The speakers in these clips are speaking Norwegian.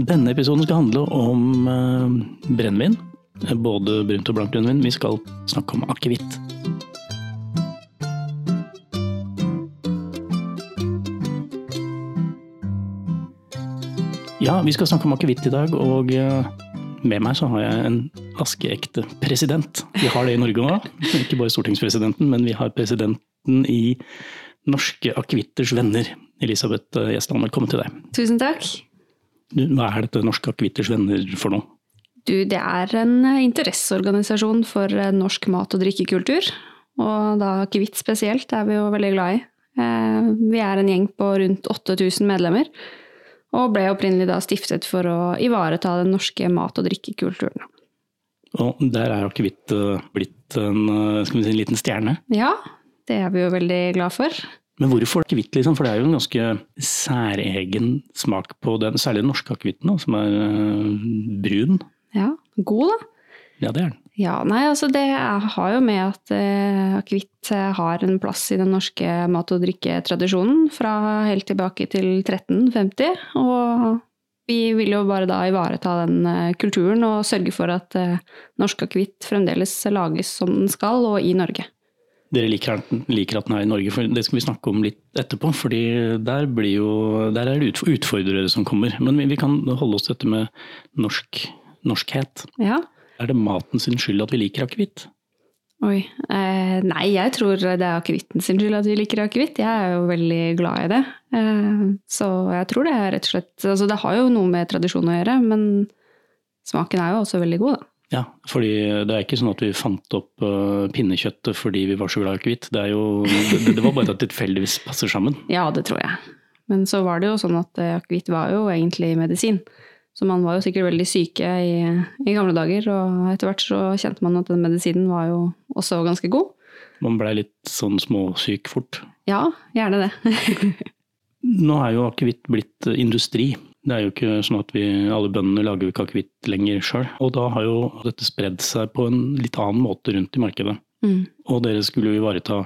Denne episoden skal handle om eh, brennevin. Både brunt og blankt brennevin. Vi skal snakke om akevitt. Ja, vi skal snakke om akevitt i dag, og eh, med meg så har jeg en askeekte president. Vi har det i Norge nå. Ikke bare stortingspresidenten, men vi har presidenten i Norske akevitters venner. Elisabeth eh, Gjesdal, velkommen til deg. Tusen takk. Hva er dette Norske akevitters venner for noe? Du, det er en interesseorganisasjon for eh, norsk mat- og drikkekultur. Og da akevitt spesielt er vi jo veldig glad i. Eh, Vi er en gjeng på rundt 8000 medlemmer, og ble opprinnelig da stiftet for å ivareta den norske mat- og drikkekulturen. Og der er akevitt eh, blitt en, si, en liten stjerne. Ja, det er vi jo veldig glad for. Men hvorfor akevitt, liksom? For det er jo en ganske særegen smak på den, særlig den norske akevitten, som er eh, brun. Ja, god da. Ja, det er den. Ja, nei, altså det har jo med at eh, akevitt eh, har en plass i den norske mat- og drikketradisjonen fra helt tilbake til 1350. Og vi vil jo bare da ivareta den eh, kulturen og sørge for at eh, norsk akevitt fremdeles lages som den skal, og i Norge. Dere liker, liker at den er i Norge, for det skal vi snakke om litt etterpå. fordi der, blir jo, der er det utfordrere som kommer. Men vi, vi kan holde oss til dette med norsk, norskhet. Ja. Er det maten sin skyld at vi liker akevitt? Oi. Eh, nei, jeg tror det er akevitten sin skyld at vi liker akevitt. Jeg er jo veldig glad i det. Eh, så jeg tror det er rett og slett Altså det har jo noe med tradisjon å gjøre, men smaken er jo også veldig god, da. Ja, fordi det er ikke sånn at vi fant opp uh, pinnekjøttet fordi vi var så glad i akevitt. Det, jo- det, det var bare at det tilfeldigvis passer sammen. Ja, det tror jeg. Men så var det jo sånn at eh, akevitt var jo egentlig medisin. Så man var jo sikkert veldig syke i, i gamle dager, og etter hvert så kjente man at den medisinen var jo også ganske god. Man blei litt sånn småsyk fort. Ja, gjerne det. Nå er jo akevitt blitt industri. Det er jo ikke sånn at vi, alle bøndene lager jo ikke akevitt lenger sjøl. Og da har jo dette spredd seg på en litt annen måte rundt i markedet. Mm. Og dere skulle jo ivareta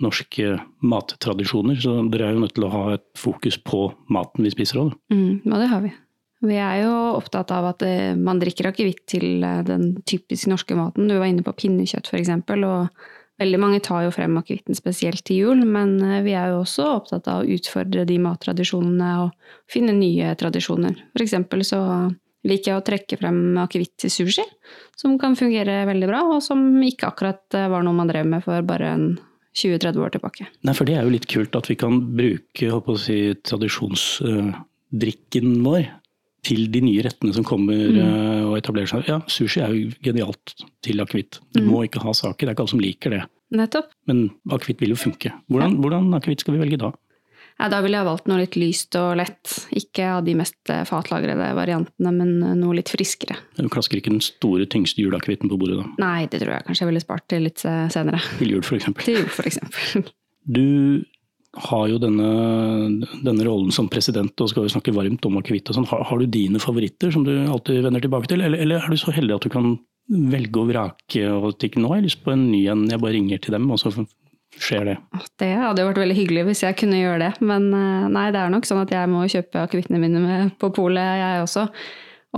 norske mattradisjoner, så dere er jo nødt til å ha et fokus på maten vi spiser òg. Mm, ja, det har vi. Vi er jo opptatt av at eh, man drikker akevitt til eh, den typisk norske maten. Du var inne på pinnekjøtt eksempel, og veldig mange tar jo frem akevitten spesielt til jul, men eh, vi er jo også opptatt av å utfordre de mattradisjonene og finne nye tradisjoner. For eksempel så liker jeg å trekke frem akevitt til sushi, som kan fungere veldig bra, og som ikke akkurat eh, var noe man drev med for bare en 20-30 år tilbake. Nei, for det er jo litt kult at vi kan bruke si, tradisjonsdrikken vår til de nye rettene som kommer mm. og etablerer seg. Ja, sushi er jo genialt til akevitt. Du må ikke ha saker, det er ikke alle som liker det. Nettopp. Men akevitt vil jo funke. Hvordan, hvordan akevitt skal vi velge da? Ja, da ville jeg valgt noe litt lyst og lett. Ikke av de mest eh, fatlagrede variantene, men eh, noe litt friskere. Du klasker ikke den store, tyngste juleakevitten på bordet da. Nei, det tror jeg kanskje jeg ville spart til litt eh, senere. Til jul for eksempel. Til jul, for eksempel. Du har jo denne, denne rollen som president og skal jo snakke varmt om akevitt og sånn. Har, har du dine favoritter som du alltid vender tilbake til, eller, eller er du så heldig at du kan velge og vrake og tenke nå har jeg lyst på en ny en, jeg bare ringer til dem, og så skjer det. Det hadde jo vært veldig hyggelig hvis jeg kunne gjøre det, men eh, nei, det er nok sånn at jeg må kjøpe akevittene mine på polet, jeg også.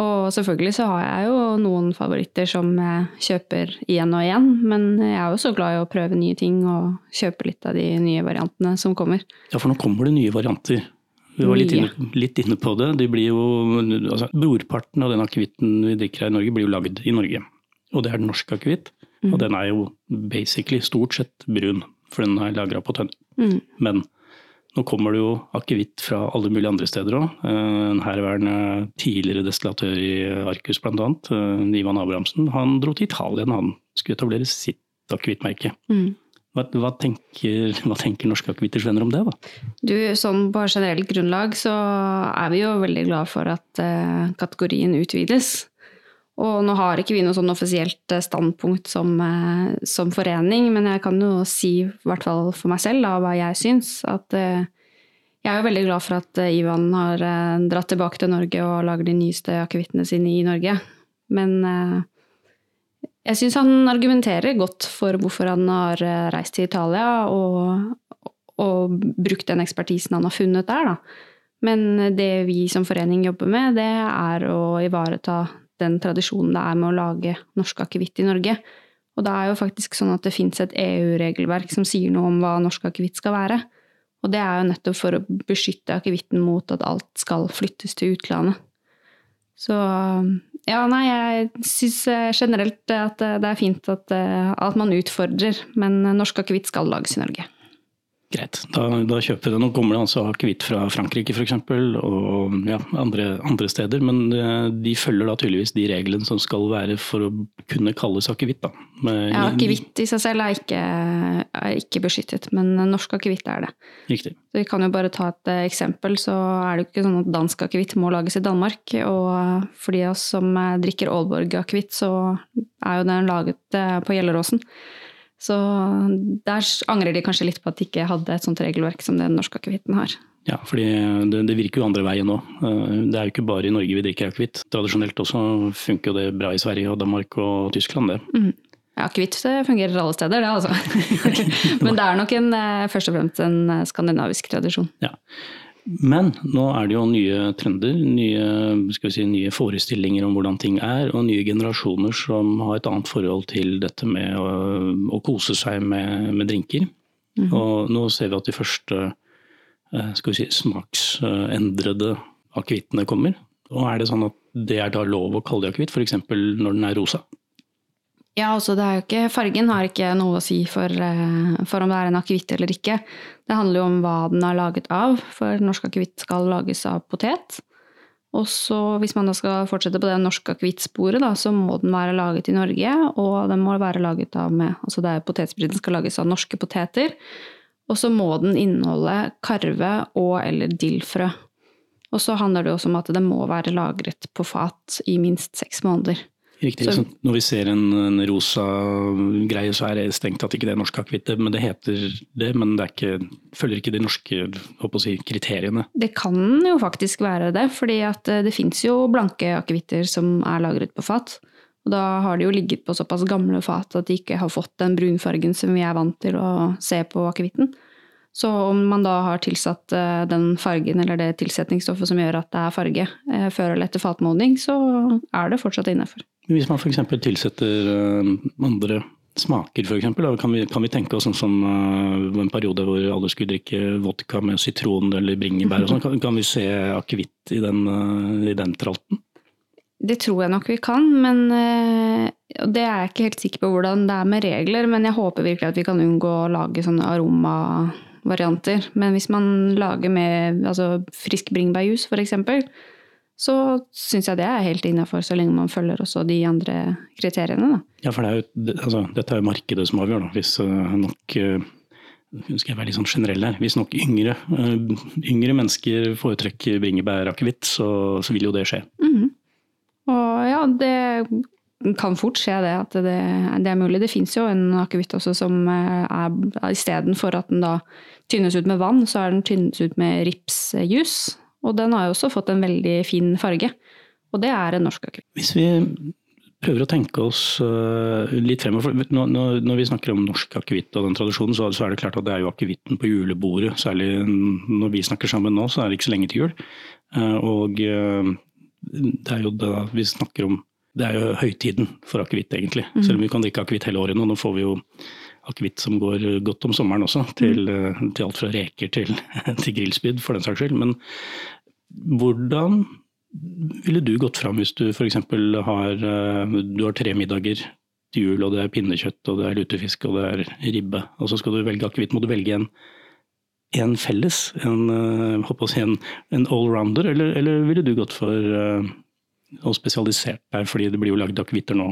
Og selvfølgelig så har jeg jo noen favoritter som jeg kjøper igjen og igjen, men jeg er jo så glad i å prøve nye ting og kjøpe litt av de nye variantene som kommer. Ja, for nå kommer det nye varianter. Vi var litt inne, litt inne på det. De blir jo, altså, brorparten av den akevitten vi drikker her i Norge, blir jo lagd i Norge. Og det er den norske akevitt. Og den er jo basically stort sett brun, for den er lagra på tønner. Mm. Men nå kommer det jo akevitt fra alle mulige andre steder òg. En herværende tidligere destillatør i Arcus bl.a., Ivan Abrahamsen, han dro til Italia da han skulle etablere sitt akevittmerke. Mm. Hva, hva, tenker, hva tenker norske akevitters venner om det, da? Du, sånn på generelt grunnlag så er vi jo veldig glad for at uh, kategorien utvides. Og nå har ikke vi noe sånn offisielt eh, standpunkt som, eh, som forening, men jeg kan jo si, i hvert fall for meg selv, da, hva jeg syns. At eh, jeg er jo veldig glad for at Ivan har dratt tilbake til Norge og lager de nyeste akevittene sine i Norge. Men jeg syns han argumenterer godt for hvorfor han har reist til Italia og, og brukt den ekspertisen han har funnet der, da. Men det vi som forening jobber med, det er å ivareta den tradisjonen det er med å lage norsk akevitt i Norge. Og det er jo faktisk sånn at det fins et EU-regelverk som sier noe om hva norsk akevitt skal være. Og det er jo nettopp for å beskytte akevitten mot at alt skal flyttes til utlandet. Så ja, nei, jeg syns generelt at det er fint at, at man utfordrer, men norsk akevitt skal lages i Norge. Greit, da, da, kjøper vi det. Nå kommer det altså akevitt fra Frankrike f.eks. og ja, andre, andre, steder. Men eh, de følger da tydeligvis de reglene som skal være for å kunne kalles akevitt. Ja, akevitt i seg selv er ikke, er ikke, beskyttet, men norsk akevitt er det. Riktig. Så vi kan jo bare ta et eh, eksempel, så er det jo ikke sånn at dansk akevitt må lages i Danmark. Og for de av oss som eh, drikker Aalborg-akevitt, så er jo den laget på Gjelleråsen. Så der angrer de kanskje litt på at de ikke hadde et sånt regelverk som den norske akevitten har. Ja, fordi det, det, virker jo andre veien nå. Eh, det er jo ikke bare i Norge vi drikker akevitt. Tradisjonelt også funker jo det bra i Sverige og Danmark og Tyskland, det. Mm. Akevitt fungerer alle steder, det altså. Men det er nok en, eh, først og fremst en eh, skandinavisk tradisjon. Ja. Men nå er det jo nye trender, nye, si, nye, forestillinger om hvordan ting er, og nye generasjoner som har et annet forhold til dette med å, å kose seg med, med drinker. Mm -hmm. Og nå ser vi at de første eh, si, smaksendrede akevittene kommer. Og er det sånn at det er da lov å kalle det akevitt, f.eks. når den er rosa? Ja, altså det er jo ikke, Fargen har ikke noe å si for, eh, for om det er en akevitt eller ikke. Det handler jo om hva den er laget av, for norsk akevitt skal lages av potet. Og så hvis man da skal fortsette på det norske akevittsporet, så må den være laget i Norge. Og den må være laget av med Altså det er potetspriten skal lages av norske poteter. Og så må den inneholde karve og eller dillfrø. Og så handler det også om at det må være lagret på fat i minst seks måneder. Riktig. Så, når vi ser en, en, rosa greie, så er det strengt tatt ikke det norske akevitt. Men det heter det, men det ikke, følger ikke de norske si, kriteriene. Det kan jo faktisk være det, fordi eh, det fins jo blanke akevitter som er lagret på fat. Og da har de jo ligget på såpass gamle fat at de ikke har fått den brunfargen som vi er vant til å se på akevitten. Så om man da har tilsatt eh, den fargen eller det tilsetningsstoffet som gjør at det er farge, eh, før eller etter fatmodning, så er det fortsatt innafor. Hvis man f.eks. tilsetter eh, andre smaker, f.eks., kan, vi, kan vi tenke oss sånn som uh, en periode hvor alle skulle drikke vodka med sitron eller bringebær og sånn, kan, kan, vi se akevitt i, uh, i, den tralten? Det tror jeg nok vi kan, men det er jeg ikke helt sikker på hvordan det er med regler. Men jeg håper virkelig at vi kan unngå å lage sånne aromavarianter. Men hvis man lager med altså, frisk bringebærjus, f.eks., så syns jeg det er helt innafor, så lenge man følger også de andre kriteriene. Da. Ja, for det er jo, altså, dette er jo markedet som avgjør, da. Hvis uh, nok uh, skal jeg være litt sånn generell her. Hvis nok yngre, uh, yngre mennesker foretrekker bringebærakevitt, så, så vil jo det skje. Mm -hmm. Og ja, det kan fort skje det at det, det er mulig. Det fins jo en akevitt også som er istedenfor at den da tynnes ut med vann, så er den tynnes ut med ripsjus. Og den har jo også fått en veldig fin farge. Og det er en norsk akevitt. Hvis vi prøver å tenke oss uh, litt fremover når, vi snakker om norsk akevitt og den tradisjonen, så, er det klart at det er jo akevitten på julebordet. Særlig når vi snakker sammen nå, så er det ikke så lenge til jul. Uh, og uh, det er jo det vi snakker om Det er jo høytiden for akevitt, egentlig. Mm. Selv om vi kan drikke akevitt hele året nå. Nå får vi jo akevitt som går godt om sommeren også, til, mm. til alt fra reker til, til grillspyd, for den saks skyld. Men hvordan ville du gått fram hvis du f.eks. har, eh, du har tre middager til jul, og det er pinnekjøtt, og det er lutefisk og det er ribbe, og så skal du velge akevitt. Må du velge en, en felles, en, eh, si en, en allrounder, eller, eller, ville du gått for og å spesialisert deg, fordi det blir jo lagd akevitter nå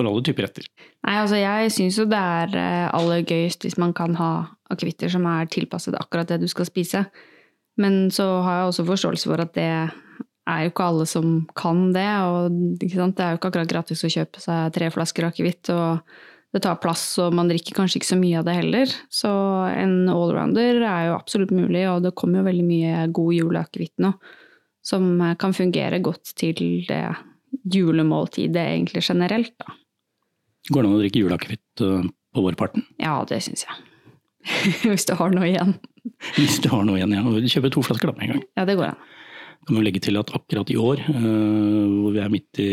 for alle typer retter? Nei, altså jeg syns jo det er aller gøyest hvis man kan ha akevitter som er tilpasset akkurat det du skal spise. Men så har jeg også forståelse for at det er jo ikke alle som kan det. Og det er jo ikke akkurat gratis å kjøpe seg tre flasker akevitt, og det tar plass, og man drikker kanskje ikke så mye av det heller. Så en allrounder er jo absolutt mulig, og det kommer jo veldig mye god juleakevitt nå som kan fungere godt til det julemåltidet egentlig generelt, da. Går det an å drikke juleakevitt eh, på vårparten? Ja, det syns jeg. Hvis du har noe igjen. Hvis du har noe igjen. Ja. Kjøpe to flasker da med en gang. Ja, det går an. Kan jo legge til at akkurat i år, øh, hvor vi er midt i,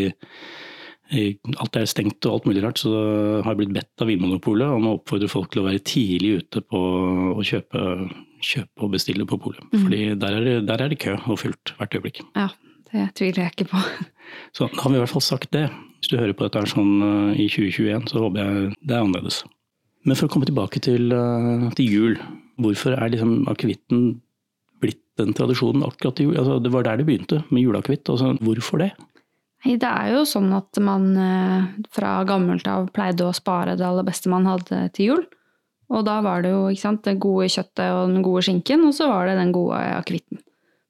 i Alt er stengt og alt mulig rart, så har jeg blitt bedt av Vinmonopolet om å oppfordre folk til å være tidlig ute på å kjøpe, kjøpe og bestille på polet. Mm. Fordi der er, der er det kø og fullt hvert øyeblikk. Ja, det tviler jeg ikke på. Så da har vi i hvert fall sagt det. Hvis du hører på dette sånn øh, i 2021, så håper jeg det er annerledes. Men for å komme tilbake til, øh, til jul. Hvorfor er liksom akevitten blitt den tradisjonen akkurat til jul? Altså, det var der det begynte, med juleakevitt. Altså, hvorfor det? Det er jo sånn at man eh, fra gammelt av pleide å spare det aller beste man hadde til jul. Og da var det jo sant, det gode kjøttet og den gode skinken, og så var det den gode akevitten.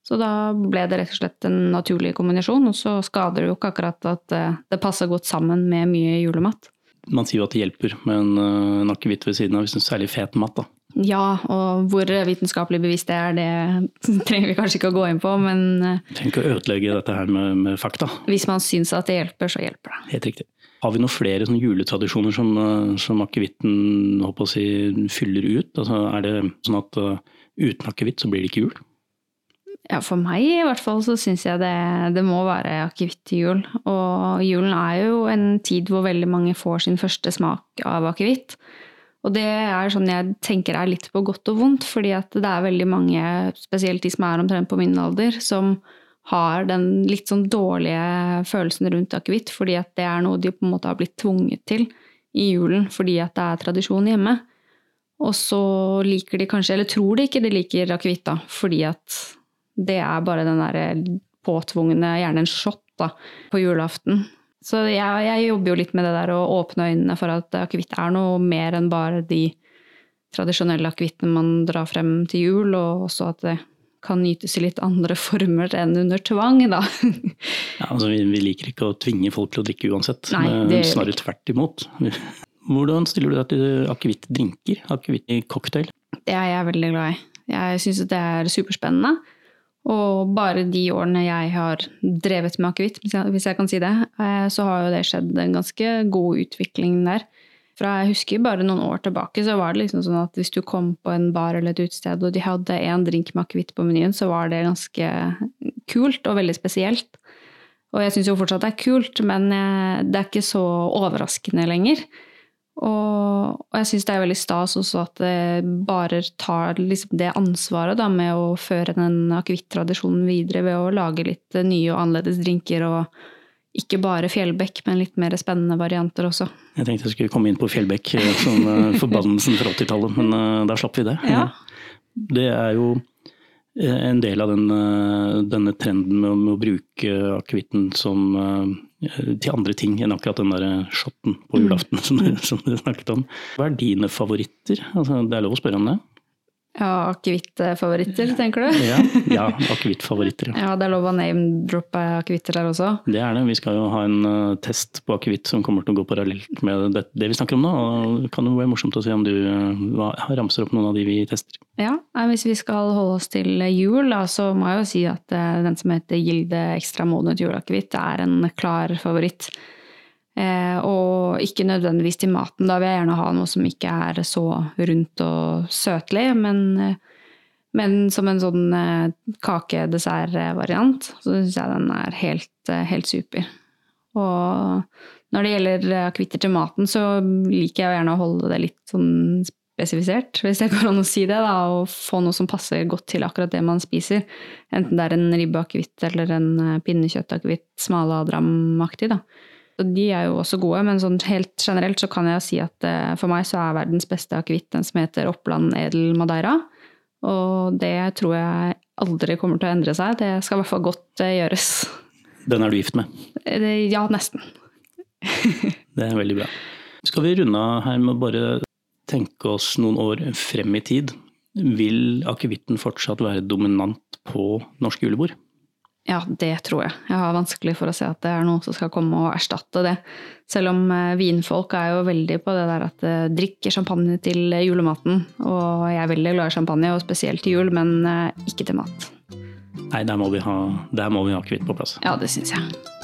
Så da ble det rett og slett en naturlig kombinasjon, og så skader det jo ikke akkurat at eh, det passer godt sammen med mye julemat. Man sier jo at det hjelper med en, en akevitt ved siden av, hvis det er særlig fet mat. da. Ja, og hvor vitenskapelig bevisst det er, det trenger vi kanskje ikke å gå inn på, men eh, Trenger ikke å ødelegge dette her med, med fakta. hvis man syns at det hjelper, så hjelper det. Helt riktig. Har vi noen flere juletradisjoner som, som akevitten si, fyller ut? Altså, er det sånn at uh, uten akevitt så blir det ikke jul? Ja, for meg i hvert fall så syns jeg det, det må være akevitt til jul. Og julen er jo en tid hvor veldig mange får sin første smak av akevitt. Og det er sånn jeg tenker er litt på godt og vondt, fordi at det er veldig mange, spesielt de som er omtrent på min alder, som har den litt sånn dårlige følelsen rundt akevitt, fordi at det er noe de på en måte har blitt tvunget til i julen fordi at det er tradisjon hjemme. Og så liker de kanskje, eller tror de ikke de liker akevitt, da, fordi at det er bare den derre påtvungne, gjerne en shot, da, på julaften. Så jeg, jeg jobber jo litt med det der å åpne øynene for at akevitt er noe mer enn bare de tradisjonelle akevittene man drar frem til jul, og også at det kan nytes i litt andre former enn under tvang, da. Ja, altså, vi, vi liker ikke å tvinge folk til å drikke uansett, Nei, det snarere tvert imot. Hvordan stiller du deg til akevittdrinker? Cocktail? Det er jeg veldig glad i. Jeg syns det er superspennende. Og bare de årene jeg har drevet med akevitt, hvis jeg- kan si det, eh, så har jo det skjedd en ganske god utvikling der. Fra jeg husker bare noen år tilbake, så var det liksom sånn at hvis du kom på en bar eller et utested, og de hadde én drink med akevitt på menyen, så var det ganske kult og veldig spesielt. Og jeg syns jo fortsatt det er kult, men eh, det er ikke så overraskende lenger. Og, og jeg syns det er veldig stas også at det bare tar liksom det ansvaret da, med å føre den akevitt-tradisjonen videre ved å lage litt nye og annerledes drinker, og ikke bare Fjellbekk, men litt mer spennende varianter også. Jeg tenkte jeg skulle komme inn på Fjellbekk eh, som eh, forbannelsen fra 80-tallet, men eh, da slapp vi det. Ja. Det er jo eh, en del av den, eh, denne trenden med, å- bruke akevitten som eh, til andre ting enn akkurat den der shotten på Mm. julaften som, du- som du snakket om. Hva er dine favoritter? Altså, det er lov å spørre om det? Ja, akevittfavoritter, tenker du? Ja, ja akevittfavoritter. Ja. Ja, det er lov å name-droppe akevitter her også. Det er det. Vi skal jo ha en eh, test på akevitt som kommer til å gå parallelt med det, det vi snakker om nå. og Det kan jo være morsomt å se om du eh, ramser opp noen av de vi tester. Ja, Hvis vi skal holde oss til jul, da, så må jeg jo si at eh, den som heter Gilde ekstra modnet juleakevitt, er en klar favoritt. Eh, og ikke nødvendigvis til maten, da vil jeg gjerne ha noe som ikke er så rundt og søtlig, men, eh, men som en sånn eh, kakedessertvariant, så syns jeg den er helt, helt super. Og når det gjelder akevitter til maten, så liker jeg gjerne å holde det litt sånn spesifisert, hvis det går an å si det, da, og få noe som passer godt til akkurat det man spiser. Enten det er en ribbeakevitt eller en pinnekjøttakevitt, pinnekjøttakevitt, smaladram-aktig, da. Så de er jo også gode, men sånn helt generelt så kan jeg si at eh, for meg så er verdens beste akevitt den som heter Oppland Edel Madeira. Og det tror jeg aldri kommer til å endre seg. Det skal i hvert fall godt eh, gjøres. Den er du gift med. Eh, Ja, nesten. Det er veldig bra. Skal vi runde av her med å bare tenke oss noen år frem i tid? Vil akevitten fortsatt være dominant på norsk julebord? Ja, det tror jeg. Jeg har vanskelig for å se at det er noe som skal komme og erstatte det. Selv om eh, vinfolk er jo veldig på det der at de drikker champagne til julematen. Og jeg er veldig glad i champagne, og spesielt til jul, men eh, ikke til mat. Nei, der må vi ha, der må vi ha kvitt på plass. Ja, det syns jeg.